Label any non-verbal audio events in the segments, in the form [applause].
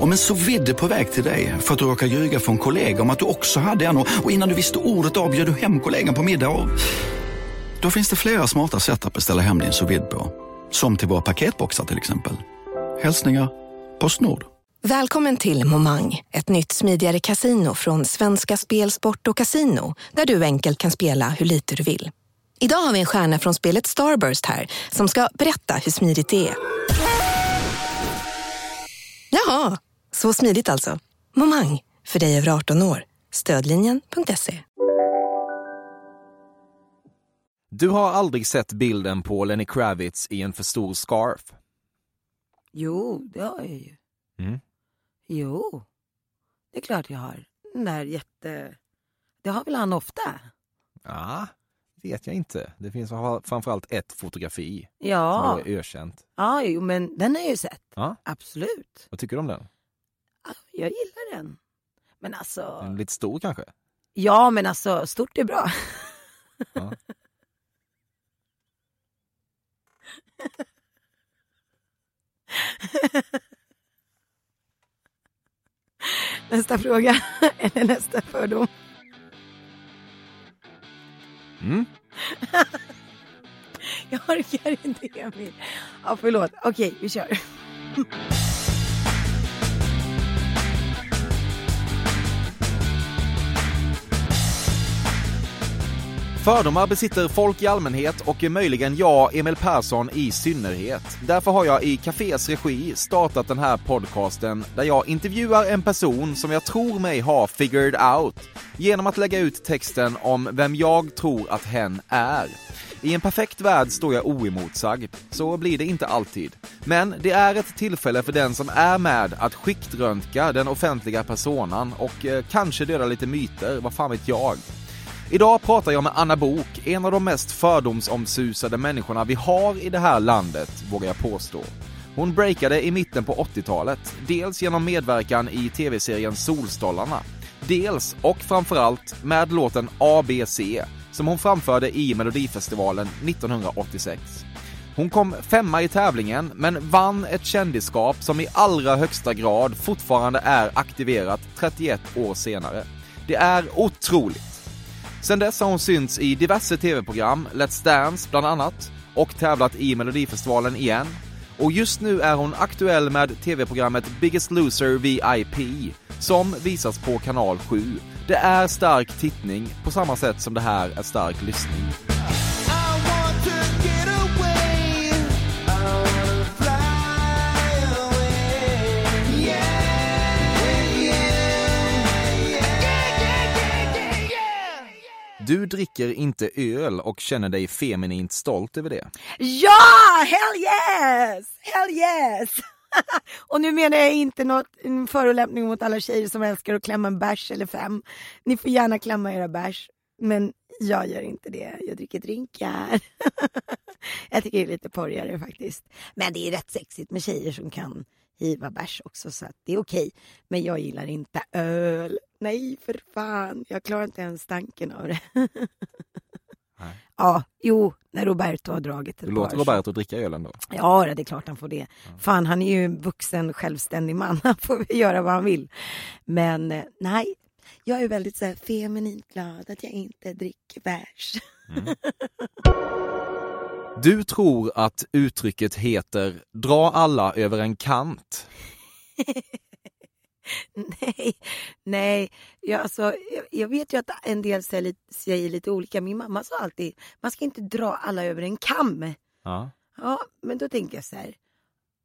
Om en så vidde på väg till dig för att du råkar ljuga från kollega om att du också hade en och innan du visste ordet av bjöd du hem kollegan på middag och... Då finns det flera smarta sätt att beställa hem din sous på. Som till våra paketboxar till exempel. Hälsningar Postnord. Välkommen till Momang, ett nytt smidigare kasino från Svenska Spel, Sport och Casino där du enkelt kan spela hur lite du vill. Idag har vi en stjärna från spelet Starburst här som ska berätta hur smidigt det är. Jaha, så smidigt alltså. Momang, för dig över 18 år. Stödlinjen.se. Du har aldrig sett bilden på Lenny Kravitz i en för stor scarf? Jo, det har jag ju. Mm. Jo, det är klart jag har. Den där jätte... Det har väl han ofta? Ja, vet jag inte. Det finns framförallt ett fotografi Ja. som är ökänt. Ja, jo, men den har jag ju sett. Ja. Absolut. Vad tycker du om den? Ja, Jag gillar den. Men alltså... Den är lite stor kanske? Ja, men alltså stort är bra. [laughs] Ja. Nästa fråga, [laughs] eller nästa fördom. Mm. [laughs] Jag orkar inte Emil. Ja, förlåt. Okej, vi kör. Fördomar besitter folk i allmänhet och möjligen jag, Emil Persson, i synnerhet. Därför har jag i Cafés regi startat den här podcasten där jag intervjuar en person som jag tror mig ha figured out genom att lägga ut texten om vem jag tror att hen är. I en perfekt värld står jag oemotsagd, så blir det inte alltid. Men det är ett tillfälle för den som är med att skiktröntga den offentliga personan och eh, kanske döda lite myter, vad fan vet jag. Idag pratar jag med Anna Bok, en av de mest fördomsomsusade människorna vi har i det här landet, vågar jag påstå. Hon breakade i mitten på 80-talet, dels genom medverkan i tv-serien Solstollarna, dels och framförallt med låten ABC som hon framförde i Melodifestivalen 1986. Hon kom femma i tävlingen men vann ett kändisskap som i allra högsta grad fortfarande är aktiverat 31 år senare. Det är otroligt. Sen dess har hon synts i diverse tv-program, Let's Dance bland annat, och tävlat i Melodifestivalen igen. Och just nu är hon aktuell med tv-programmet Biggest Loser VIP, som visas på kanal 7. Det är stark tittning, på samma sätt som det här är stark lyssning. Du dricker inte öl och känner dig feminint stolt över det. Ja, hell yes! Hell yes! [laughs] Och nu menar jag inte något, en förolämpning mot alla tjejer som älskar att klämma en bärs eller fem. Ni får gärna klämma era bärs, men jag gör inte det. Jag dricker drinkar. [laughs] jag tycker det är lite porrigare faktiskt. Men det är rätt sexigt med tjejer som kan hiva bärs också, så att det är okej. Men jag gillar inte öl. Nej, för fan. Jag klarar inte ens stanken av det. Ja, jo, när Roberto har dragit ett Du låter par, Roberto dricka öl ändå. Ja, det är klart han får det. Fan, han är ju en vuxen, självständig man. Han får väl göra vad han vill. Men eh, nej, jag är väldigt så här, feminint glad att jag inte dricker bärs. [laughs] Du tror att uttrycket heter “dra alla över en kant”. [laughs] nej, nej. Jag, alltså, jag, jag vet ju att en del säger lite, säger lite olika. Min mamma sa alltid, man ska inte dra alla över en kam. Ja. Ja, men då tänker jag så här.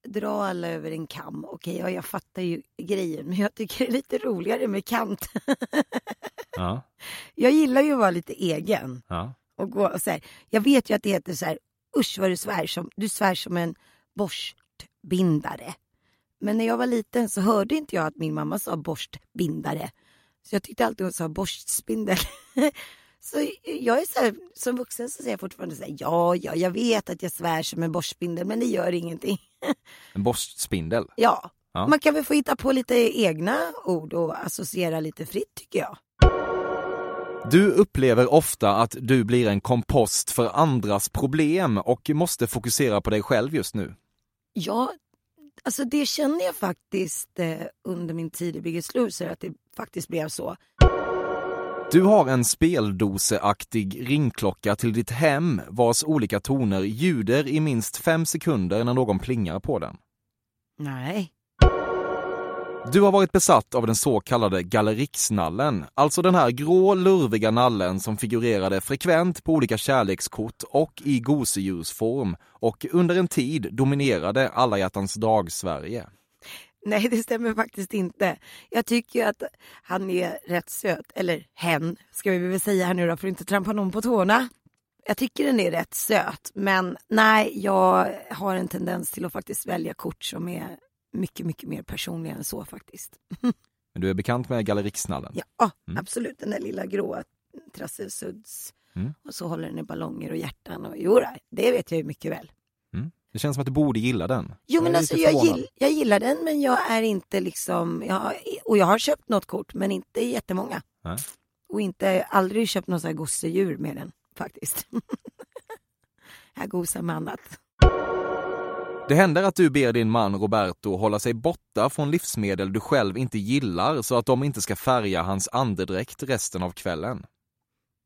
Dra alla över en kam. Okej, ja, jag fattar ju grejen, men jag tycker det är lite roligare med kant. Ja. jag gillar ju att vara lite egen. Ja. Och gå och så här. Jag vet ju att det heter så här, usch vad du svär som, du svär som en borstbindare. Men när jag var liten så hörde inte jag att min mamma sa borstbindare. Så jag tyckte alltid hon sa borstspindel. [laughs] så jag är så här, som vuxen så säger jag fortfarande så här, ja, ja, jag vet att jag svär som en borstspindel, men det gör ingenting. [laughs] En borstspindel. ja, Ja. man kan väl få hitta på lite egna ord och associera lite fritt tycker jag. Du upplever ofta att du blir en kompost för andras problem och måste fokusera på dig själv just nu. Ja, Alltså det känner jag faktiskt eh, under min tid i Biggest Loser att det faktiskt blev så. Du har en speldoseaktig ringklocka till ditt hem vars olika toner ljuder i minst fem sekunder när någon plingar på den. Nej. Du har varit besatt av den så kallade galleriksnallen, alltså den här grå lurviga nallen som figurerade frekvent på olika kärlekskort och i gosedjursform och under en tid dominerade alla hjärtans dag-Sverige. Nej, det stämmer faktiskt inte. Jag tycker att han är rätt söt. Eller hen, ska vi väl säga här nu då, för att inte trampa någon på tårna. Jag tycker den är rätt söt, men nej, jag har en tendens till att faktiskt välja kort som är mycket, mycket mer personliga än så faktiskt. [laughs] Men du är bekant med galleriksnallen? Ja, mm. absolut. Den där lilla gråa trasselsuds. Mm. Och så håller den i ballonger och hjärtan. Och, jo, det vet jag ju mycket väl. Mm. Det känns som att du borde gilla den. Jo, men jag alltså jag, gill, jag gillar den, men jag är inte liksom... Jag och jag har köpt något kort, men inte jättemånga. Nej. Och inte, aldrig köpt något gosedjur med den, faktiskt. [laughs] jag gosar med annat. Det händer att du ber din man Roberto hålla sig borta från livsmedel du själv inte gillar så att de inte ska färga hans andedräkt resten av kvällen.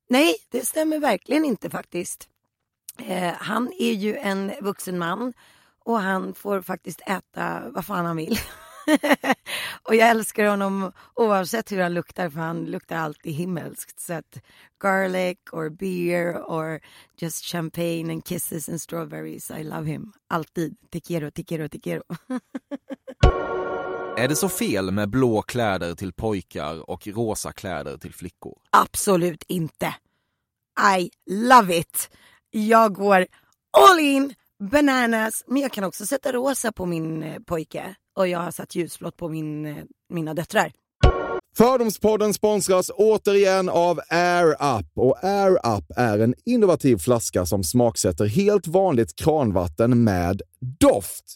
Nej, det stämmer verkligen inte faktiskt. Eh, han är ju en vuxen man och han får faktiskt äta vad fan han vill. [laughs] [laughs] och jag älskar honom oavsett hur han luktar för han luktar alltid himmelskt. Så att garlic or beer or just champagne and kisses and strawberries. I love him. Alltid. Quiero, te quiero. [laughs] Är det så fel med blå kläder till pojkar och rosa kläder till flickor? Absolut inte. I love it. Jag går all in, bananas, men jag kan också sätta rosa på min eh, pojke och jag har satt ljusblått på min, eh, mina döttrar. Fördomspodden sponsras återigen av Air Up. Och Air Up är en innovativ flaska som smaksätter helt vanligt kranvatten med doft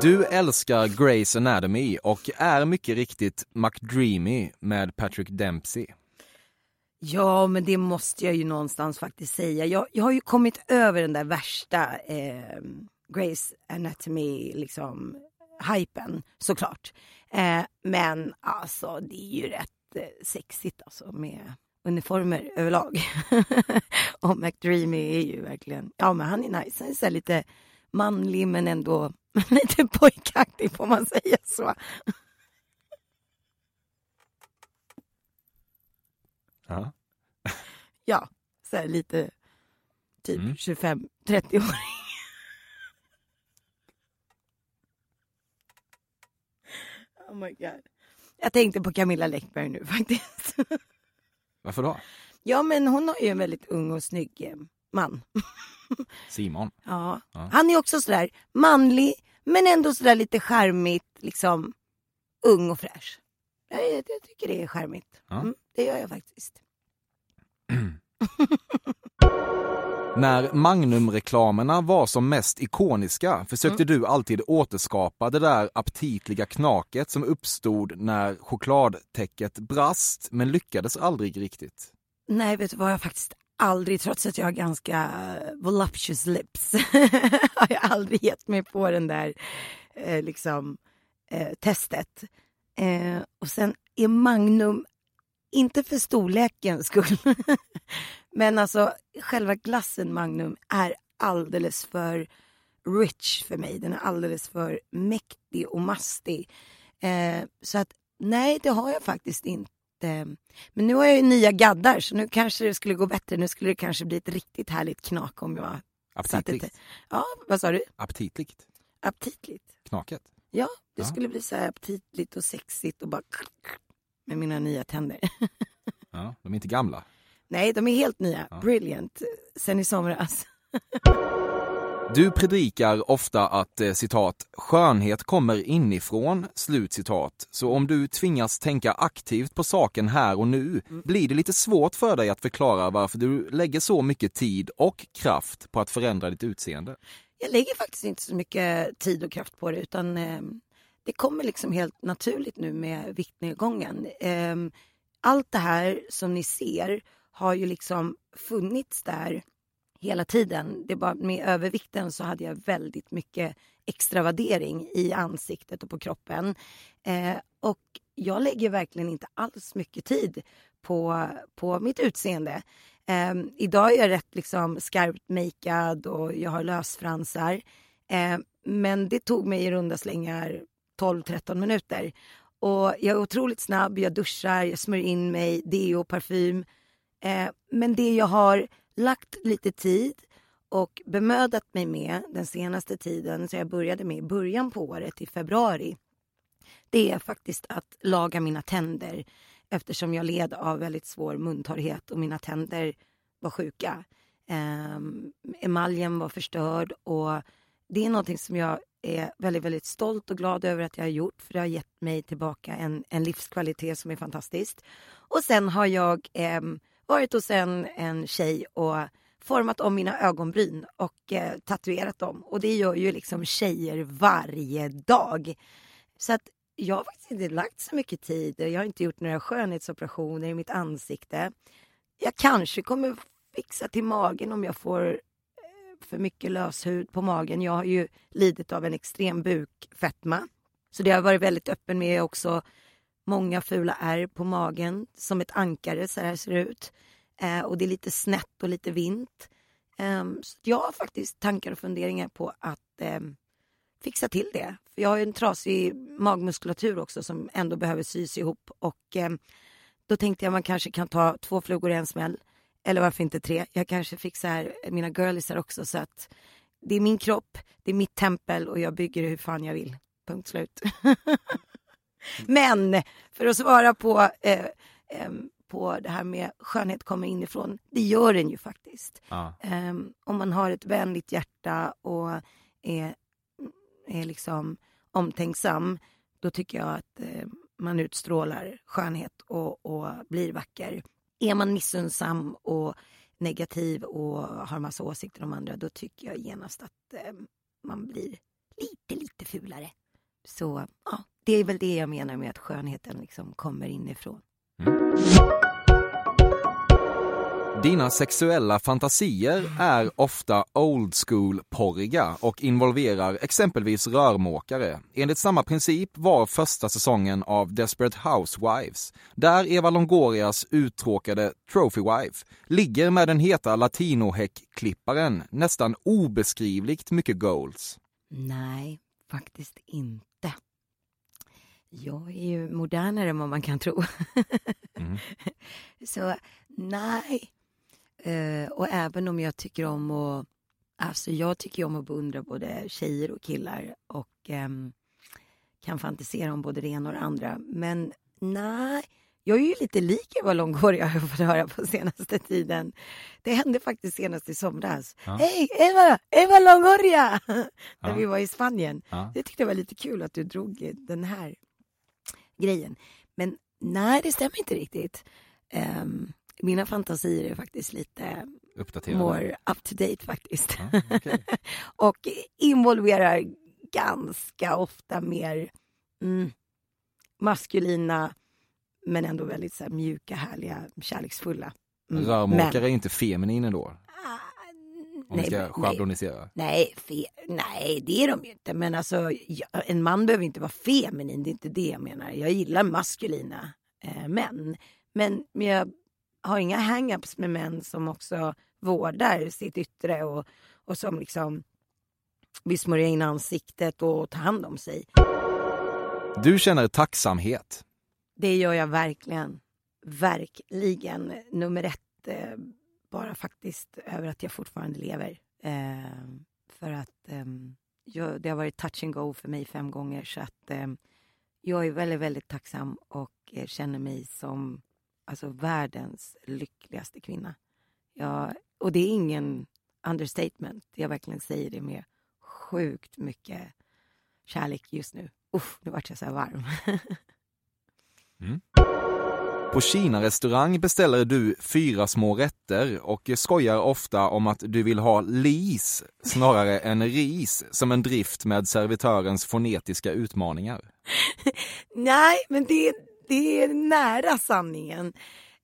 Du älskar Grey's Anatomy och är mycket riktigt McDreamy med Patrick Dempsey. Ja, men det måste jag ju någonstans faktiskt säga. Jag, jag har ju kommit över den där värsta eh, Grace Anatomy liksom hypen såklart. Eh, men alltså det är ju rätt eh, sexigt alltså med uniformer överlag. [laughs] och McDreamy är ju verkligen, ja men han är nice. Han är så lite manlig men ändå [laughs] lite pojkaktig får man säga så. Ja. [laughs] Ja, så här lite typ Mm. 25-30 år. [laughs] oh my god. Jag tänkte på Camilla Läckberg nu faktiskt. Varför då? ja men hon har ju en väldigt ung och snygg eh, man. Simon. Ja. Ja. Han är också sådär manlig men ändå sådär lite charmigt, liksom ung och fräsch. Jag, jag, jag tycker det är charmigt. Ja. Mm, det gör jag faktiskt. [clears throat] När Magnum-reklamerna var som mest ikoniska försökte du alltid återskapa det där aptitliga knaket som uppstod när chokladtäcket brast, men lyckades aldrig riktigt. Nej, vet du vad? Jag faktiskt aldrig, trots att jag har ganska voluptuous lips, [laughs] har jag aldrig gett mig på den där eh, liksom eh, testet. Eh, och sen är Magnum, inte för storlekens skull, [laughs] men alltså själva glassen Magnum är alldeles för rich för mig. Den är alldeles för mäktig och mastig. Eh, så att nej, det har jag faktiskt inte. Men nu har jag ju nya gaddar så nu kanske det skulle gå bättre. Nu skulle det kanske bli ett riktigt härligt knak om jag satte Aptitligt. det. Ja, vad sa du? Aptitligt. Aptitligt? Knaket. Ja, det Ja. skulle bli så här aptitligt och sexigt och bara med mina nya tänder. [laughs] Ja, de är inte gamla. Nej, de är helt nya. Brilliant. Sen i somras. [laughs] Du predikar ofta att eh, citat, skönhet kommer inifrån, slut citat. Så om du tvingas tänka aktivt på saken här och nu blir det lite svårt för dig att förklara varför du lägger så mycket tid och kraft på att förändra ditt utseende. Jag lägger faktiskt inte så mycket tid och kraft på det utan eh, det kommer liksom helt naturligt nu med viktnedgången. Eh, allt det här som ni ser har ju liksom funnits där hela tiden. Det bara med övervikten så hade jag väldigt mycket extravadering i ansiktet och på kroppen. Eh, och jag lägger verkligen inte alls mycket tid på, på mitt utseende. Eh, idag är jag rätt liksom skarpt makead och jag har lösfransar. Eh, men det tog mig i runda slängar 12-13 minuter. Och jag är otroligt snabb, jag duschar, jag smörjer in mig, deo, parfym. Eh, men det jag har lagt lite tid och bemödat mig med den senaste tiden, så jag började med i början på året, i februari, det är faktiskt att laga mina tänder eftersom jag led av väldigt svår muntorrhet och mina tänder var sjuka. Eh, emaljen var förstörd och det är någonting som jag är väldigt, väldigt stolt och glad över att jag har gjort för det har gett mig tillbaka en, en livskvalitet som är fantastisk. Och sen har jag eh, varit hos en, en tjej och format om mina ögonbryn och eh, tatuerat dem. Och det gör ju liksom tjejer varje dag. Så att jag har faktiskt inte lagt så mycket tid. Jag har inte gjort några skönhetsoperationer i mitt ansikte. Jag kanske kommer fixa till magen om jag får eh, för mycket löshud på magen. Jag har ju lidit av en extrem bukfetma. Så det har jag varit väldigt öppen med också. Många fula ärr på magen, som ett ankare, så här ser det ut. Eh, och det är lite snett och lite vint. Eh, så jag har faktiskt tankar och funderingar på att eh, fixa till det. För jag har ju en trasig magmuskulatur också som ändå behöver sys ihop. Och eh, då tänkte jag man kanske kan ta två flugor i en smäll. Eller varför inte tre? Jag kanske fixar mina girlisar också så att det är min kropp, det är mitt tempel och jag bygger det hur fan jag vill. Punkt slut. [laughs] Men för att svara på, eh, eh, på det här med skönhet kommer inifrån, det gör den ju faktiskt. Ja. Eh, om man har ett vänligt hjärta och är, är liksom omtänksam, då tycker jag att eh, man utstrålar skönhet och, och blir vacker. Är man missunnsam och negativ och har massa åsikter om andra, då tycker jag genast att eh, man blir lite, lite fulare. Så ja, det är väl det jag menar med att skönheten liksom kommer inifrån. Dina sexuella fantasier är ofta old school-porriga och involverar exempelvis rörmokare. Enligt samma princip var första säsongen av Desperate Housewives, där Eva Longorias uttråkade Trophy Wife ligger med den heta latinohäckklipparen nästan obeskrivligt mycket goals. Nej, faktiskt inte. Jag är ju modernare än vad man kan tro. [laughs] Mm. Så nej. Eh, och även om jag tycker om att... Alltså jag tycker om att beundra både tjejer och killar och ehm, kan fantisera om både det ena och det andra. Men nej, jag är ju lite lik Eva [laughs] har jag fått höra på senaste tiden. Det hände faktiskt senast i somras. Ja. Hej Eva! Eva Longoria! [laughs] När Ja. vi var i Spanien. Ja. Det tyckte jag var lite kul att du drog den här grejen. Men nej, det stämmer inte riktigt. Ehm, mina fantasier är faktiskt lite Uppdaterade. more up to date faktiskt. Ja, okej. [laughs] och involverar ganska ofta mer mm, maskulina men ändå väldigt så här, mjuka, härliga, kärleksfulla. Mm, Rörmokare är inte feminin då? Om vi ska nej, schablonisera. nej, fe, nej, det är de ju inte. Men alltså, ja, en man behöver inte vara feminin, det är inte det jag menar. Jag gillar maskulina eh, män. Men, men jag har inga hang-ups med män som också vårdar sitt yttre och, och som liksom vill smörja in ansiktet och ta hand om sig. Du känner tacksamhet. Det gör jag verkligen. Verkligen. Nummer ett, eh, bara faktiskt över att jag fortfarande lever. Eh, för att eh, jag, det har varit touch and go för mig fem gånger. Så att eh, jag är väldigt, väldigt tacksam och eh, känner mig som alltså världens lyckligaste kvinna. Jag, och det är ingen understatement. Jag verkligen säger det med sjukt mycket kärlek just nu. Uff, nu vart jag så här varm. [laughs] mm. På Kina-restaurang beställer du fyra små rätter och skojar ofta om att du vill ha lis snarare än ris som en drift med servitörens fonetiska utmaningar. [laughs] Nej, men det, det är nära sanningen.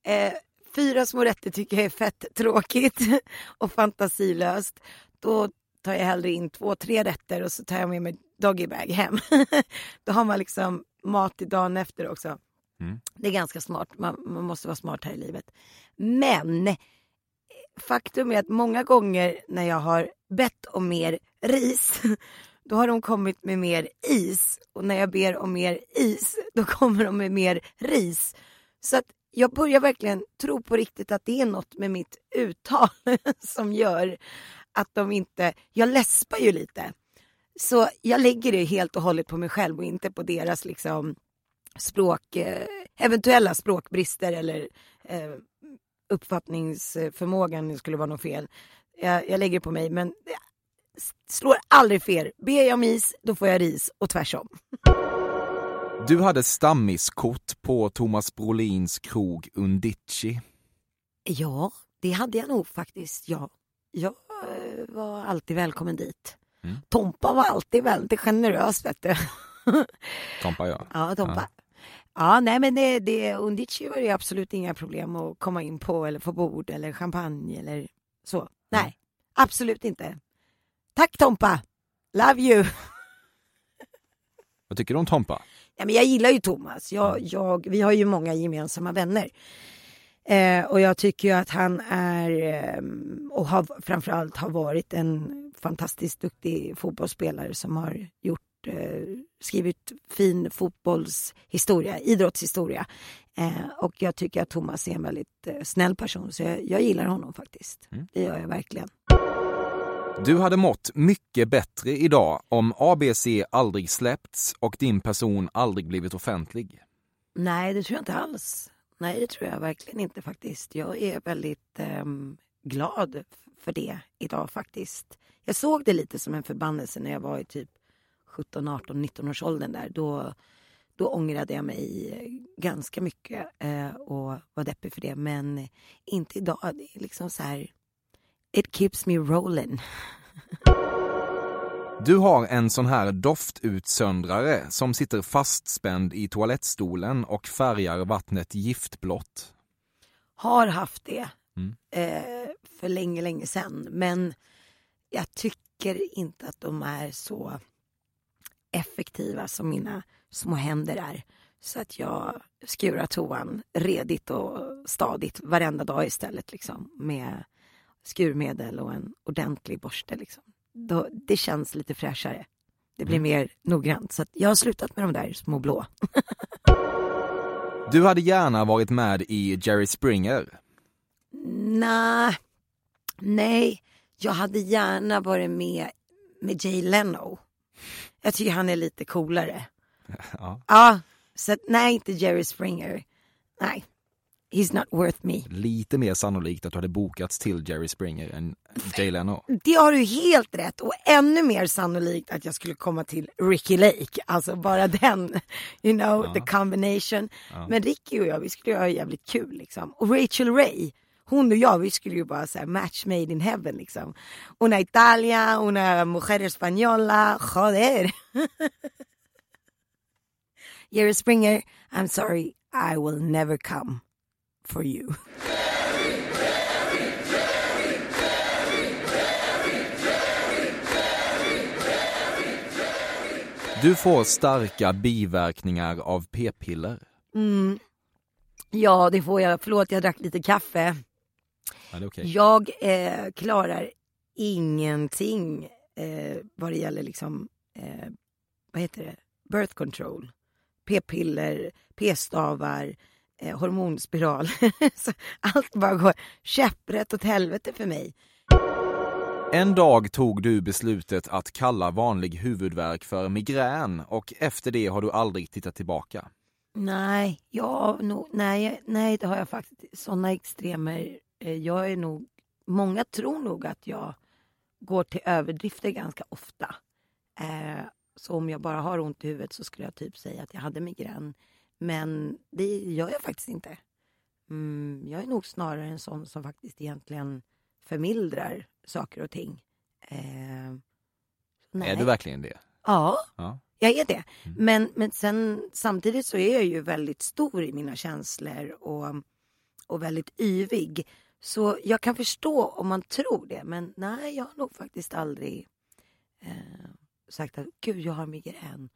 Eh, fyra små rätter tycker jag är fett tråkigt [laughs] och fantasilöst. Då tar jag hellre in två, tre rätter och så tar jag med mig doggybag hem. [laughs] Då har man liksom mat till dagen efter också. Mm. Det är ganska smart. Man, man, måste vara smart här i livet. Men faktum är att många gånger när jag har bett om mer ris [laughs] då har de kommit med mer is. Och när jag ber om mer is, då [laughs] kommer de med mer ris. Så att jag börjar verkligen tro på riktigt att det är något med mitt uttal [laughs] som gör att de inte... Jag läspar ju lite. Så jag lägger det helt och hållet på mig själv och inte på deras liksom språk, eh, eventuella språkbrister eller eh, uppfattningsförmågan skulle vara något fel. Jag, jag lägger på mig men slår aldrig fel. Ber jag om is, då får jag ris och tvärsom. Du hade stammiskort på Thomas Brolins krog Undici. Ja, det hade jag nog faktiskt. Ja. Jag eh, var alltid välkommen dit. Mm. Tompa var alltid väldigt generös vet du. [laughs] Tompa ja. Ja, Tompa. Ja. Ja, nej men det, det Undici var det absolut inga problem att komma in på eller få bord eller champagne eller så. Nej, absolut inte. Tack Tompa! Love you! Vad tycker du om Tompa? Ja, men jag gillar ju Thomas. Jag, mm. jag, vi har ju många gemensamma vänner. Eh, och jag tycker ju att han är eh, och har framförallt har varit en fantastiskt duktig fotbollsspelare som har gjort eh, skrivit fin fotbollshistoria, idrottshistoria. Eh, och jag tycker att Thomas är en väldigt eh, snäll person så jag, jag gillar honom faktiskt. Mm. Det gör jag verkligen. Du hade mått mycket bättre idag om ABC aldrig släppts och din person aldrig blivit offentlig. Nej, det tror jag inte alls. Nej, det tror jag verkligen inte faktiskt. Jag är väldigt eh, glad för det idag faktiskt. Jag såg det lite som en förbannelse när jag var i typ 17, 18, 19 års åldern där. Då, då ångrade jag mig ganska mycket eh, och var deppig för det. Men inte idag. Det är liksom så här It keeps me rolling. [laughs] Du har en sån här doftutsöndrare som sitter fastspänd i toalettstolen och färgar vattnet giftblått. Har haft det mm. eh, för länge, länge sedan. Men jag tycker inte att de är så effektiva som mina små händer är. Så att jag skurar toan redigt och stadigt varenda dag istället liksom med skurmedel och en ordentlig borste. Liksom. Då, det känns lite fräschare. Det blir mm. mer noggrant. Så jag har slutat med de där små blå. du hade gärna varit med i Jerry Springer. Nej, nej. Jag hade gärna varit med med Jay Leno. Jag tycker han är lite coolare. Ja. Ja, så nej inte Jerry Springer. Nej. He's not worth me. Lite mer sannolikt att du hade bokats till Jerry Springer än Jay Leno. Det har du helt rätt och ännu mer sannolikt att jag skulle komma till Ricky Lake. Alltså bara den, you know, ja. the combination. Ja. Men Ricky och jag, vi skulle ha jävligt kul liksom. Och Rachel Ray, hon och jag, vi skulle ju bara säga match made in heaven liksom. Una Italia, una mujer española, joder. [laughs] Jerry Springer, I'm sorry, I will never come for you. Du får starka biverkningar av p-piller. Mm. Ja, det får jag. Förlåt, jag drack lite kaffe. Ja, okay. Jag eh, klarar ingenting eh, vad det gäller liksom, eh, vad heter det, birth control. P-piller, p-stavar, eh, hormonspiral. [laughs] allt bara går käpprätt åt helvete för mig. En dag tog du beslutet att kalla vanlig huvudvärk för migrän och efter det har du aldrig tittat tillbaka. Nej, ja, no, nej, nej, det har jag faktiskt. Sådana extremer. Eh, jag är nog, många tror nog att jag går till överdrifter ganska ofta. Eh, så om jag bara har ont i huvudet så skulle jag typ säga att jag hade migrän. Men det gör jag faktiskt inte. Mm, jag är nog snarare en sån som faktiskt egentligen förmildrar saker och ting. Eh. Är du verkligen det? Ja, Ja. jag är det. Men, men sen samtidigt så är jag ju väldigt stor i mina känslor och, och väldigt yvig. Så jag kan förstå om man tror det, men nej, jag har nog faktiskt aldrig eh, sagt att gud, jag har migrän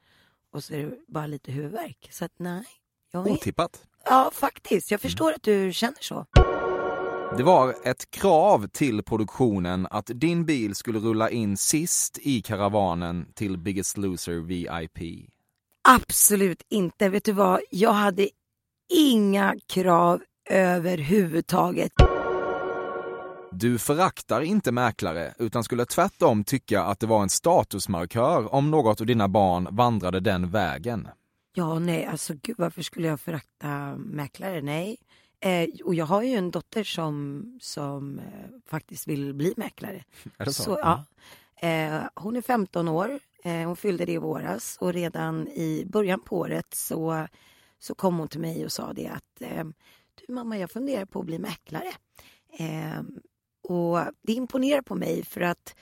och så är det bara lite huvudvärk. Så att nej. Jag är, Otippat. ja, faktiskt. Jag förstår att du känner så. Det var ett krav till produktionen att din bil skulle rulla in sist i karavanen till Biggest Loser VIP. Absolut inte. Vet du vad? Jag hade inga krav överhuvudtaget. Du föraktar inte mäklare utan skulle tvärtom tycka att det var en statusmarkör om något av dina barn vandrade den vägen. Ja, nej, alltså gud, varför skulle jag förakta mäklare? Nej. Eh, och jag har ju en dotter som, som eh, faktiskt vill bli mäklare. Är det så? Så, ja. eh, hon är 15 år, eh, hon fyllde det i våras och redan i början på året så, så kom hon till mig och sa det att eh, du mamma, jag funderar på att bli mäklare. Och det imponerar på mig för att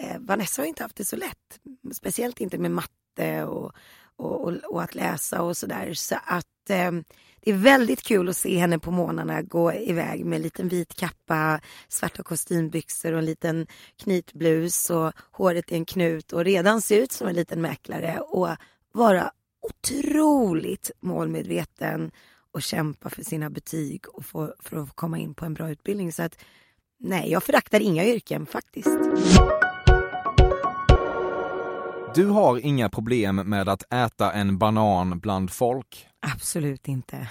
eh, Vanessa har inte haft det så lätt. Speciellt inte med matte och, och, och, och att läsa och sådär. Så att eh, det är väldigt kul att se henne på morgnarna gå iväg med en liten vit kappa, svarta kostymbyxor och en liten knytblus och håret i en knut och redan se ut som en liten mäklare och vara otroligt målmedveten och kämpa för sina betyg och få, för att komma in på en bra utbildning. Så att nej, jag föraktar inga yrken faktiskt. Du har inga problem med att äta en banan bland folk. Absolut inte.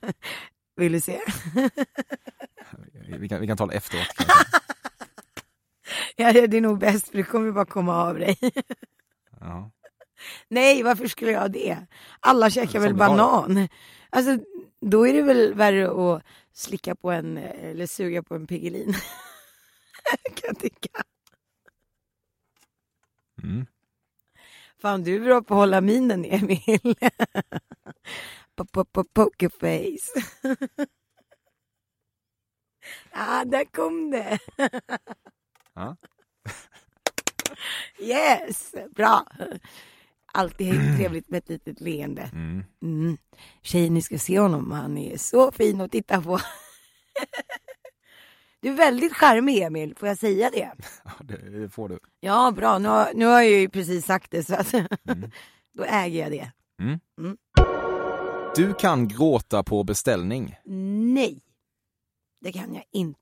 [laughs] Vill du se? [laughs] Vi kan, vi kan ta det efteråt. [laughs] kanske. ja, det är nog bäst för det kommer bara komma av dig. Ja. Nej, varför skulle jag det? Alla käkar Som väl banan? Alltså, då är det väl värre att slicka på en, eller suga på en Piggelin. [laughs] kan jag tycka. Mm. Fan, du är bra på att hålla minen, Emil. [laughs] Po- po- po- Pokerface. [laughs] Ja, där kom det. Yes, bra. Alltid trevligt med ett litet leende. Mm. Mm. Tjejer, ni ska se honom. Han är så fin att titta på. [laughs] Du är väldigt charmig, Emil. Får jag säga det? [laughs] Ja, det, får du. Ja, bra. Nu har, nu har jag ju precis sagt det, så att [laughs] då äger jag det. Du kan gråta på beställning. Nej, det kan jag inte.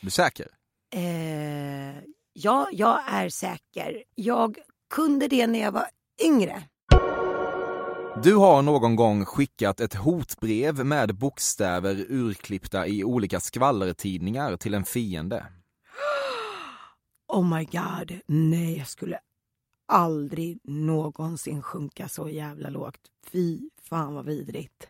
Du är säker? Eh, ja, jag är säker. Jag kunde det när jag var yngre. Du har någon gång skickat ett hotbrev med bokstäver urklippta i olika skvallertidningar till en fiende. [gasps] Oh my god, nej, jag skulle aldrig någonsin sjunka så jävla lågt. Fy fan vad vidrigt.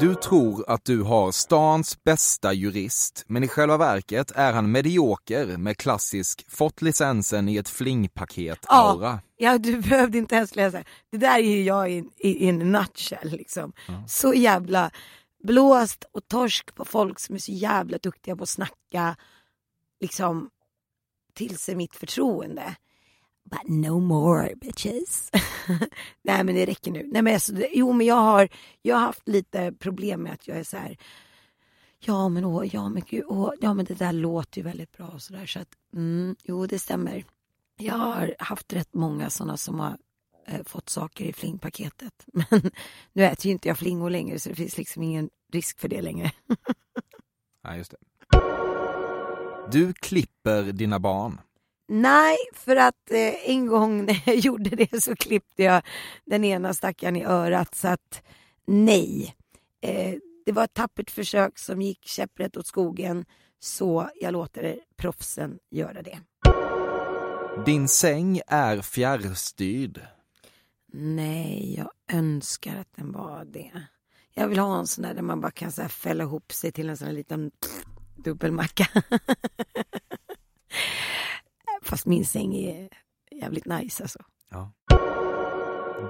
Du tror att du har stans bästa jurist, men i själva verket är han medioker med klassisk fått licensen i ett flingpaket-aura. Ja, du behövde inte ens läsa. Det där är ju jag i, en nutshell liksom. Så jävla blåst och torsk på folk som är så jävla duktiga på att snacka liksom till sig mitt förtroende. But no more bitches. [laughs] Nej men det räcker nu. Nej men alltså, jo men jag har, jag har haft lite problem med att jag är så här. Ja men åh, ja men gud, åh, ja men det där låter ju väldigt bra och sådär så att mm, jo det stämmer. Jag har haft rätt många sådana som har eh, fått saker i flingpaketet. [laughs] Men nu äter ju inte jag flingor längre så det finns liksom ingen risk för det längre. [laughs] Nej, just det. Du klipper dina barn. Nej, för att eh, en gång när jag [laughs] gjorde det så klippte jag den ena stackaren i örat så att nej. Eh, det var ett tappert försök som gick käpprätt åt skogen så jag låter proffsen göra det. Din säng är fjärrstyrd. Nej, jag önskar att den var det. Jag vill ha en sån där där man bara kan så fälla ihop sig till en sån här liten dubbelmacka. [laughs] Fast min säng är jävligt nice alltså. Ja.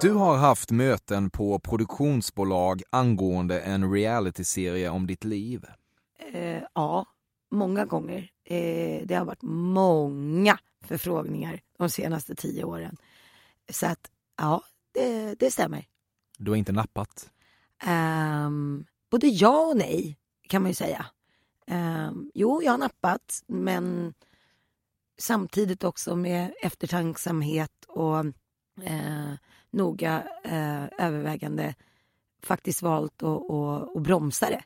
Du har haft möten på produktionsbolag angående en realityserie om ditt liv. Eh, ja, många gånger. Eh, det har varit många förfrågningar de senaste tio åren. Så att, ja, det, det stämmer. Du har inte nappat? Um, både ja och nej, kan man ju säga. Um, jo, jag har nappat, men samtidigt också med eftertanksamhet och eh, noga eh, övervägande faktiskt valt att, och, och bromsa det.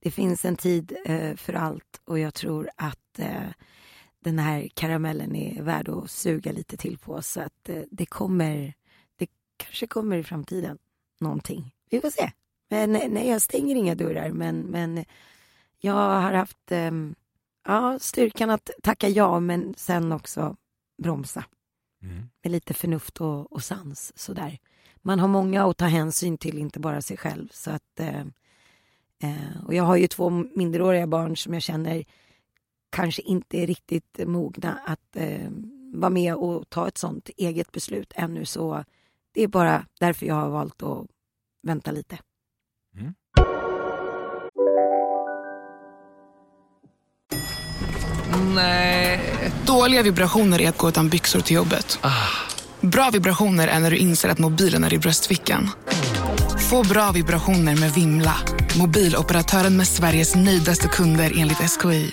Det finns en tid eh, för allt och jag tror att eh, den här karamellen är värd att suga lite till på så att eh, det kommer, det kanske kommer i framtiden någonting. Vi får se. Men nej, jag stänger inga dörrar men, men jag har haft ehm, ja, styrkan att tacka ja men sen också bromsa. Mm. Med lite förnuft och, och sans sådär. Man har många att ta hänsyn till, inte bara sig själv. Så att, eh, eh, och jag har ju två minderåriga barn som jag känner kanske inte är riktigt mogna att eh, vara med och ta ett sånt eget beslut ännu. Så det är bara därför jag har valt att vänta lite. Mm. Dåliga vibrationer är att gå utan byxor till jobbet. Ah. Bra vibrationer är när du inser att mobilen är i bröstfickan. Få bra vibrationer med Vimla. Mobiloperatören med Sveriges nöjdaste kunder enligt SKI.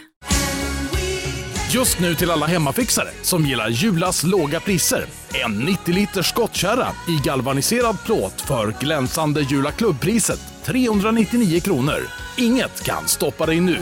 Just nu till alla hemmafixare som gillar Julas låga priser. En 90 liters skottkärra i galvaniserad plåt för glänsande Jula klubbpriset 399 kronor. Inget kan stoppa dig nu.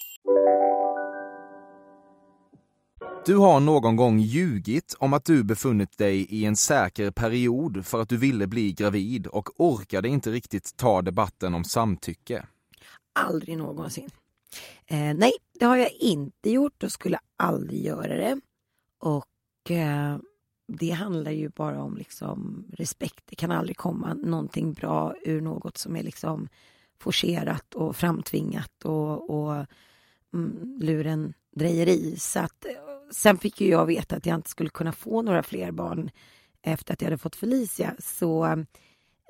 Du har någon gång ljugit om att du befunnit dig i en säker period för att du ville bli gravid och orkade inte riktigt ta debatten om samtycke. Aldrig någonsin. Eh, nej, det har jag inte gjort och skulle aldrig göra det. Och eh, det handlar ju bara om liksom respekt. Det kan aldrig komma någonting bra ur något som är liksom forcerat och framtvingat och, och mm, lurendrejeri. Så att sen fick ju jag veta att jag inte skulle kunna få några fler barn efter att jag hade fått Felicia. Så eh,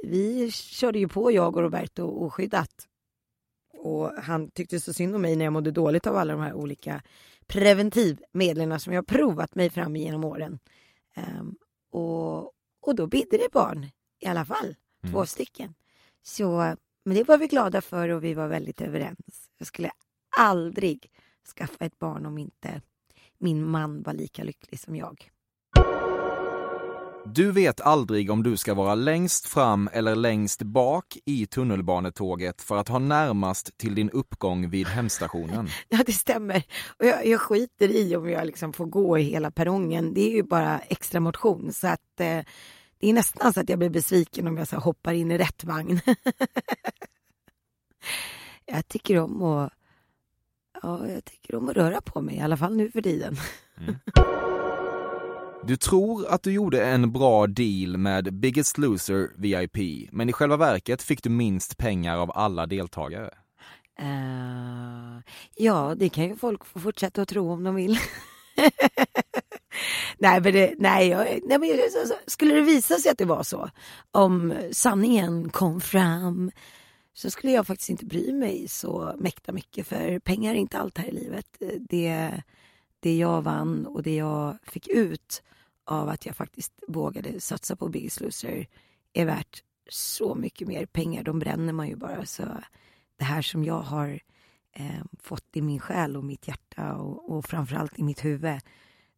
vi körde ju på, jag och Roberto, oskyddat. Och han tyckte så synd om mig när jag mådde dåligt av alla de här olika preventivmedlen som jag provat mig fram genom åren. Um, och, och då bidde det barn i alla fall, mm. två stycken. Så, men det var vi glada för och vi var väldigt överens. Jag skulle aldrig skaffa ett barn om inte min man var lika lycklig som jag. Du vet aldrig om du ska vara längst fram eller längst bak i tunnelbanetåget för att ha närmast till din uppgång vid hemstationen. [laughs] Ja, det stämmer. Och jag, jag skiter i om jag liksom får gå i hela perrongen. Det är ju bara extra motion. Så att eh, det är nästan så att jag blir besviken om jag så hoppar in i rätt vagn. [laughs] jag tycker om att Ja, jag tycker om att röra på mig, i alla fall nu för tiden. Mm. [laughs] Du tror att du gjorde en bra deal med Biggest Loser VIP, men i själva verket fick du minst pengar av alla deltagare. Uh, ja, det kan ju folk få fortsätta att tro om de vill. [laughs] nej, men det, nej, jag, nej, men skulle det visa sig att det var så, om sanningen kom fram, så skulle jag faktiskt inte bry mig så mäkta mycket för pengar är inte allt här i livet. Eh, det, det jag vann och det jag fick ut av att jag faktiskt vågade satsa på Biggest Loser är värt så mycket mer pengar. De bränner man ju bara. Så det här som jag har eh, fått i min själ och mitt hjärta och, och framförallt i mitt huvud,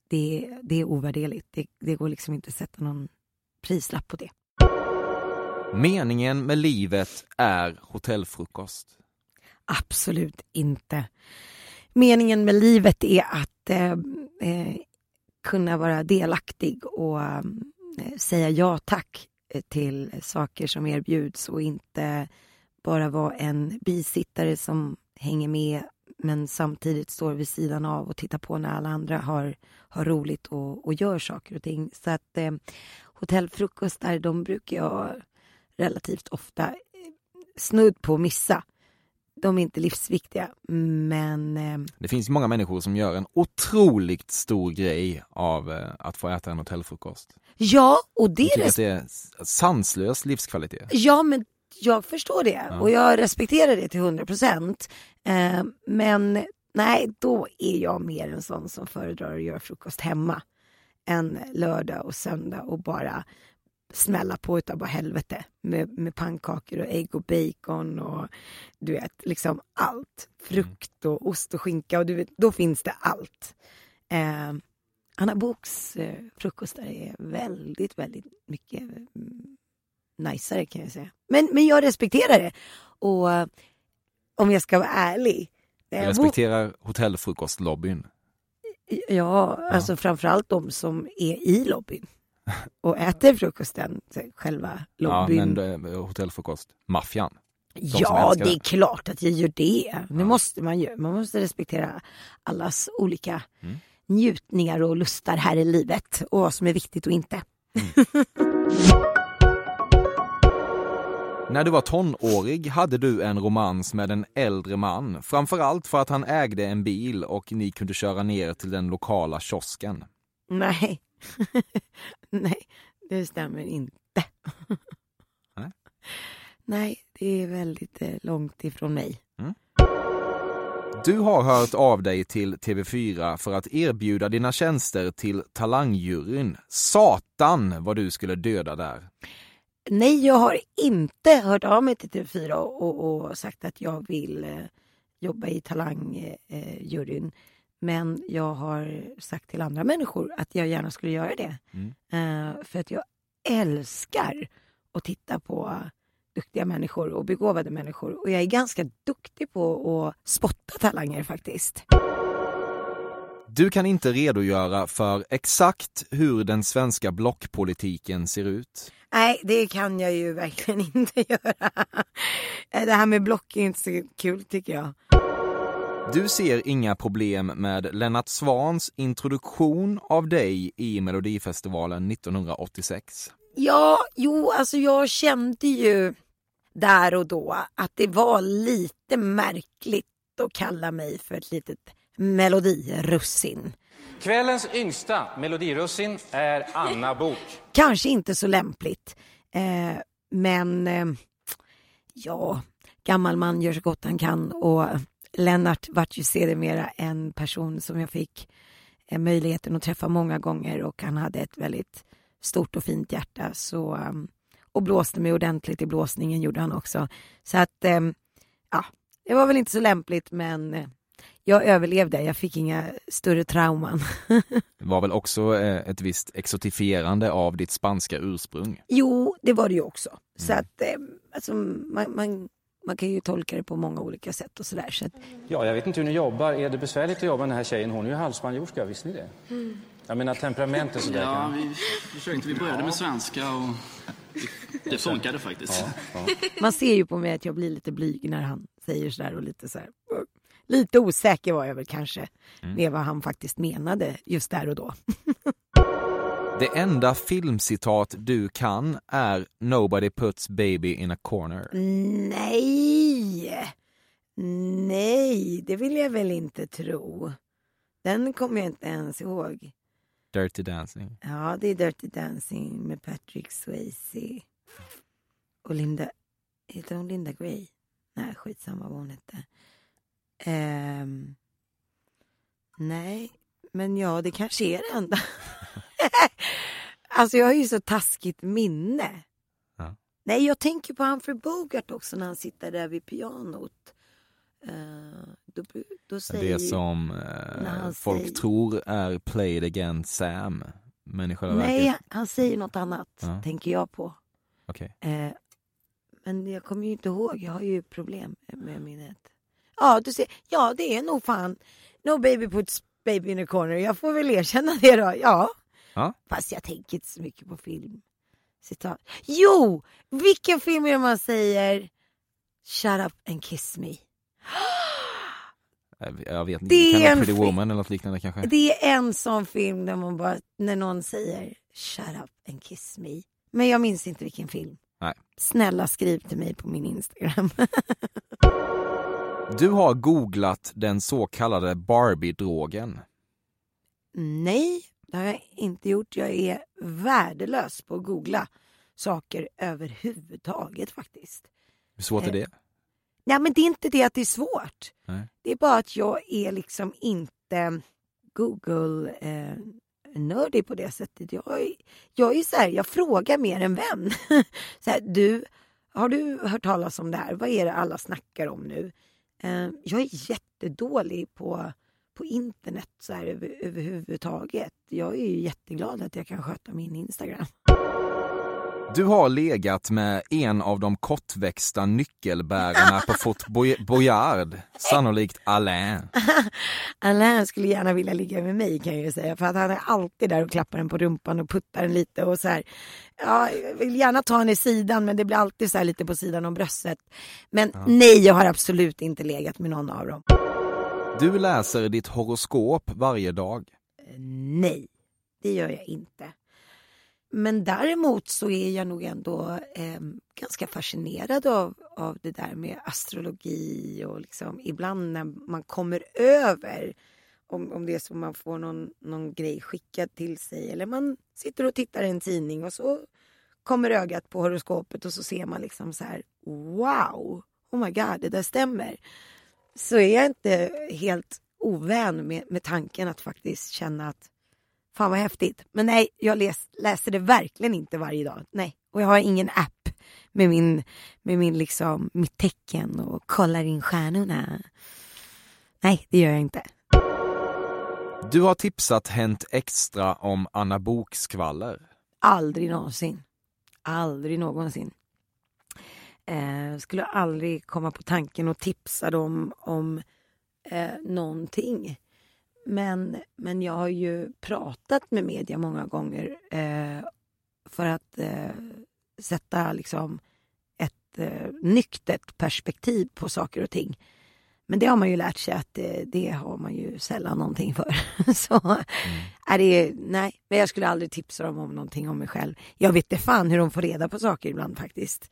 det, det är ovärderligt. Det, det går liksom inte att sätta någon prislapp på det. Meningen med livet är hotellfrukost. Absolut inte. Meningen med livet är att eh, eh, kunna vara delaktig och eh, säga ja tack eh, till saker som erbjuds och inte bara vara en bisittare som hänger med men samtidigt står vid sidan av och tittar på när alla andra har, har roligt och, och gör saker och ting. Så att eh, hotellfrukostar, de brukar jag relativt ofta eh, snudd på missa. De är inte livsviktiga, men... Eh, det finns många människor som gör en otroligt stor grej av eh, att få äta en hotellfrukost. Ja, och det är... att det är sanslös livskvalitet. Ja, men jag förstår det ja. och jag respekterar det till hundra procent. Eh, men nej, då är jag mer en sån som föredrar att göra frukost hemma än lördag och söndag och bara smälla på utav bara helvete med, med pannkakor och ägg och bacon och du vet, liksom allt. Frukt och ost och skinka och du vet, då finns det allt. Eh, Anna Boks eh, frukostar är väldigt, väldigt mycket mm, najsare kan jag säga. Men, men jag respekterar det. Och uh, om jag ska vara ärlig. Jag respekterar hotellfrukostlobbyn. Ja, alltså framförallt de som är i lobbyn [laughs] och äter frukosten, själva lobbyn. Ja, men eh, hotellfrukost, maffian. Ja, det är klart att jag gör det. Det ja. måste man göra. Man måste respektera allas olika mm. njutningar och lustar här i livet och vad som är viktigt och inte. Mm. [laughs] När du var tonårig hade du en romans med en äldre man, framförallt för att han ägde en bil och ni kunde köra ner till den lokala kiosken. Nej, [laughs] nej, det stämmer inte. [laughs] Nej, nej det är väldigt eh, långt ifrån mig. Mm. Du har hört av dig till TV4 för att erbjuda dina tjänster till Talangjuryn. Satan vad du skulle döda där. Nej, jag har inte hört av mig till TV4 och, och sagt att jag vill eh, jobba i Talangjuryn. Eh, Men jag har sagt till andra människor att jag gärna skulle göra det. Mm. Eh, för att jag älskar att titta på duktiga människor och begåvade människor. Och jag är ganska duktig på att spotta talanger faktiskt. Du kan inte redogöra för exakt hur den svenska blockpolitiken ser ut. Nej, det kan jag ju verkligen [laughs] inte göra. Det här med block är inte så kul tycker jag. Du ser inga problem med Lennart Swans introduktion av dig i Melodifestivalen 1986? Ja, jo, alltså jag kände ju där och då att det var lite märkligt att kalla mig för ett litet melodirussin. Kvällens yngsta melodirussin är Anna Bok. Kanske inte så lämpligt, eh, men eh, ja, gammal man gör så gott han kan och Lennart vart ju sedermera en person som jag fick eh, möjligheten att träffa många gånger och han hade ett väldigt stort och fint hjärta så, um, och blåste mig ordentligt i blåsningen gjorde han också. Så att, um, ja, det var väl inte så lämpligt men eh, jag överlevde, jag fick inga större trauman. [laughs] det var väl också eh, ett visst exotifierande av ditt spanska ursprung? Jo, det var det ju också. Mm. Så att eh, alltså, man, man, man, kan ju tolka det på många olika sätt och sådär. Så att... Ja, jag vet inte hur ni jobbar. Är det besvärligt att jobba med den här tjejen? Hon är ju halvspanjorska, visste ni det? Mm. Jag menar temperamentet sådär. Ja, vi försökte. Vi började med svenska och det funkade faktiskt. Ja, ja. Man ser ju på mig att jag blir lite blyg när han säger sådär och lite så här lite osäker var jag väl kanske mm. med vad han faktiskt menade just där och då. Det enda filmcitat du kan är Nobody puts baby in a corner. Nej! Nej, det vill jag väl inte tro. Den kommer jag inte ens ihåg. Dirty Dancing. Ja, det är Dirty Dancing med Patrick Swayze. Och Linda... Heter hon Linda Gray? Nej, skitsamma vad hon hette. Um, nej, men ja, det kanske är det enda. [laughs] [laughs] alltså jag har ju så taskigt minne. Ja. Nej, jag tänker på Humphrey Bogart också när han sitter där vid pianot. Uh, då, då säger det som uh, folk säger... tror är Play it again Sam. Men i själva Nej, verket... han säger något annat, ja. tänker jag på. Okay. Uh, men jag kommer ju inte ihåg, jag har ju problem med minnet. Ja, du ser. Ja, det är nog fan No baby puts Baby in the corner. Jag får väl erkänna det då. Ja. Ja. Fast jag tänker inte så mycket på film. Citat. Jo! Vilken film är det man säger Shut up and kiss me? [gasps] Jag- vet inte, Det kan en vara Pretty Woman eller något liknande kanske. Det är en sån film där man bara, när någon säger Shut up and kiss me. Men jag minns inte vilken film. Nej. Snälla skriv till mig på min Instagram. [laughs] Du har googlat den så kallade Barbie-drogen. Nej, det har jag inte gjort. Jag är värdelös på att googla saker överhuvudtaget faktiskt. Hur svårt är Eh, det? Nej men det är inte det att det är svårt. Nej. Det är bara att jag är liksom inte Google eh, på det sättet. Jag, är- jag är så här, jag frågar mer än vän. [laughs] så här, du, har du hört talas om det här? Vad är det alla snackar om nu? Eh, jag är jättedålig på, på internet så här över, överhuvudtaget. Jag är ju jätteglad att jag kan sköta min Instagram. Du har legat med en av de kortväxta nyckelbärarna på Fort Boy- Boyard, sannolikt Alain. [laughs] Alain skulle gärna vilja ligga med mig kan jag ju säga. För att han är alltid där och klappar den på rumpan och puttar den lite och så här. Ja, jag vill gärna ta henne i sidan men det blir alltid så här lite på sidan om bröstet. Men nej, jag har absolut inte legat med någon av dem. Du läser ditt horoskop varje dag. Eh, nej, det gör jag inte. Men däremot så är jag nog ändå eh, ganska fascinerad av, av det där med astrologi och liksom ibland när man kommer över om, om det är så man får någon, någon grej skickad till sig eller man sitter och tittar i en tidning och så kommer ögat på horoskopet och så ser man liksom så här wow, oh my god, det där stämmer. Så är jag inte helt ovän med, med tanken att faktiskt känna att Fan vad häftigt. Men nej, jag läs, läser det verkligen inte varje dag. Nej, och jag har ingen app med min, med min liksom, mitt tecken och kollar in stjärnorna. Nej, det gör jag inte. Du har tipsat Hänt Extra om Anna Bok-skvaller. Aldrig någonsin. Aldrig någonsin. Eh, skulle aldrig komma på tanken att tipsa dem om eh, någonting. Men, men jag har ju pratat med media många gånger eh, för att eh, sätta liksom ett eh, nyktert perspektiv på saker och ting. Men det har man ju lärt sig att det, det har man ju sällan någonting för. [laughs] Så är det, nej, men jag skulle aldrig tipsa dem om någonting om mig själv. Jag vet inte fan hur de får reda på saker ibland faktiskt.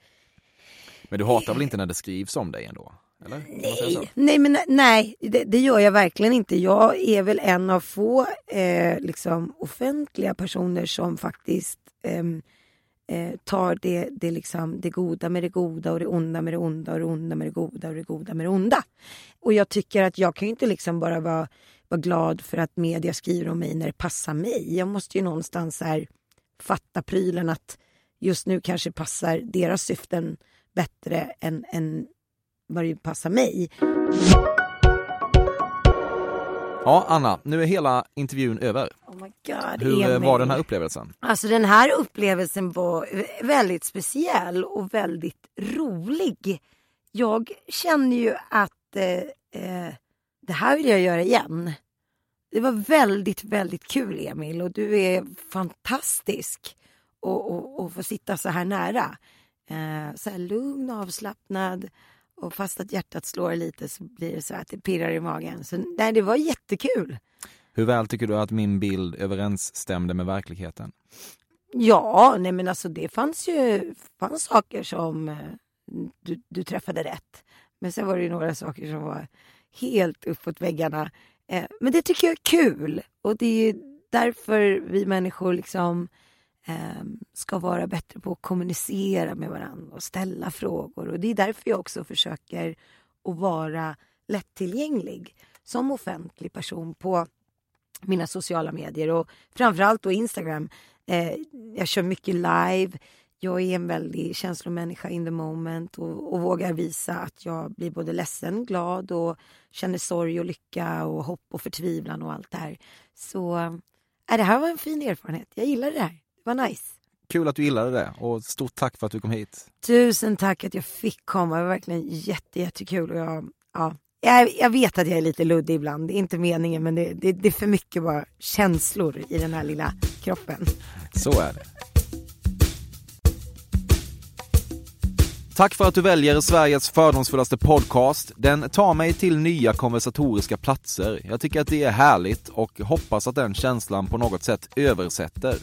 Men du hatar väl inte när det skrivs om dig ändå? Eller? Nej, nej, men nej, det, det gör jag verkligen inte. Jag är väl en av få eh, liksom offentliga personer som faktiskt ehm, eh, tar det, det, liksom, det goda med det goda och det onda med det onda och det onda med det goda och det goda med det onda. Och jag tycker att jag kan ju inte liksom bara vara, vara glad för att media skriver om mig när det passar mig. Jag måste ju någonstans här fatta prylen att just nu kanske passar deras syften bättre än, än vad det passar mig. Ja, Anna, nu är hela intervjun över. Oh my God, Hur eh, Emil. var den här upplevelsen? Alltså den här upplevelsen var väldigt speciell och väldigt rolig. Jag känner ju att eh, eh, det här vill jag göra igen. Det var väldigt, väldigt kul Emil och du är fantastisk och, och, och få sitta så här nära. Eh, så här lugn och avslappnad och fast att hjärtat slår lite så blir det så att det pirrar i magen. Så nej, det var jättekul. Hur väl tycker du att min bild överensstämde med verkligheten? Ja, nej men alltså det fanns ju fanns saker som eh, du, du träffade rätt. Men sen var det ju några saker som var helt uppåt väggarna. Eh, men det tycker jag är kul och det är därför vi människor liksom Ehm, ska vara bättre på att kommunicera med varandra och ställa frågor. Och det är därför jag också försöker att vara lättillgänglig som offentlig person på mina sociala medier och framförallt då Instagram. Eh, jag kör mycket live. Jag är en väldig känslomänniska in the moment och, och vågar visa att jag blir både ledsen, glad och känner sorg och lycka och hopp och förtvivlan och allt det här. Så äh, det här var en fin erfarenhet. Jag gillade det här. Det var nice. Kul att du gillade det och stort tack för att du kom hit. Tusen tack att jag fick komma. Det var verkligen jätte, jättekul. Och jag, ja, Jag, jag vet att jag är lite luddig ibland, det är inte meningen men det, det, det är för mycket bara känslor i den här lilla kroppen. Så är det. Tack för att du väljer Sveriges fördomsfullaste podcast. Den tar mig till nya konversatoriska platser. Jag tycker att det är härligt och hoppas att den känslan på något sätt översätter.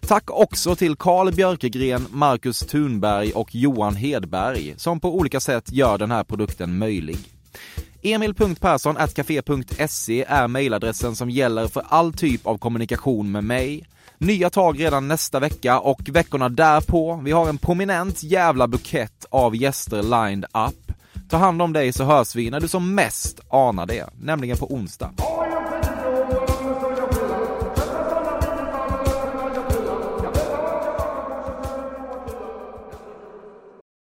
Tack också till Karl Björkegren, Marcus Thunberg och Johan Hedberg som på olika sätt gör den här produkten möjlig. Emil.Persson.café.se är mejladressen som gäller för all typ av kommunikation med mig. Nya tag redan nästa vecka och veckorna därpå. Vi har en prominent jävla bukett av gäster lined up. Ta hand om dig så hörs vi när du som mest anar det, nämligen på onsdag.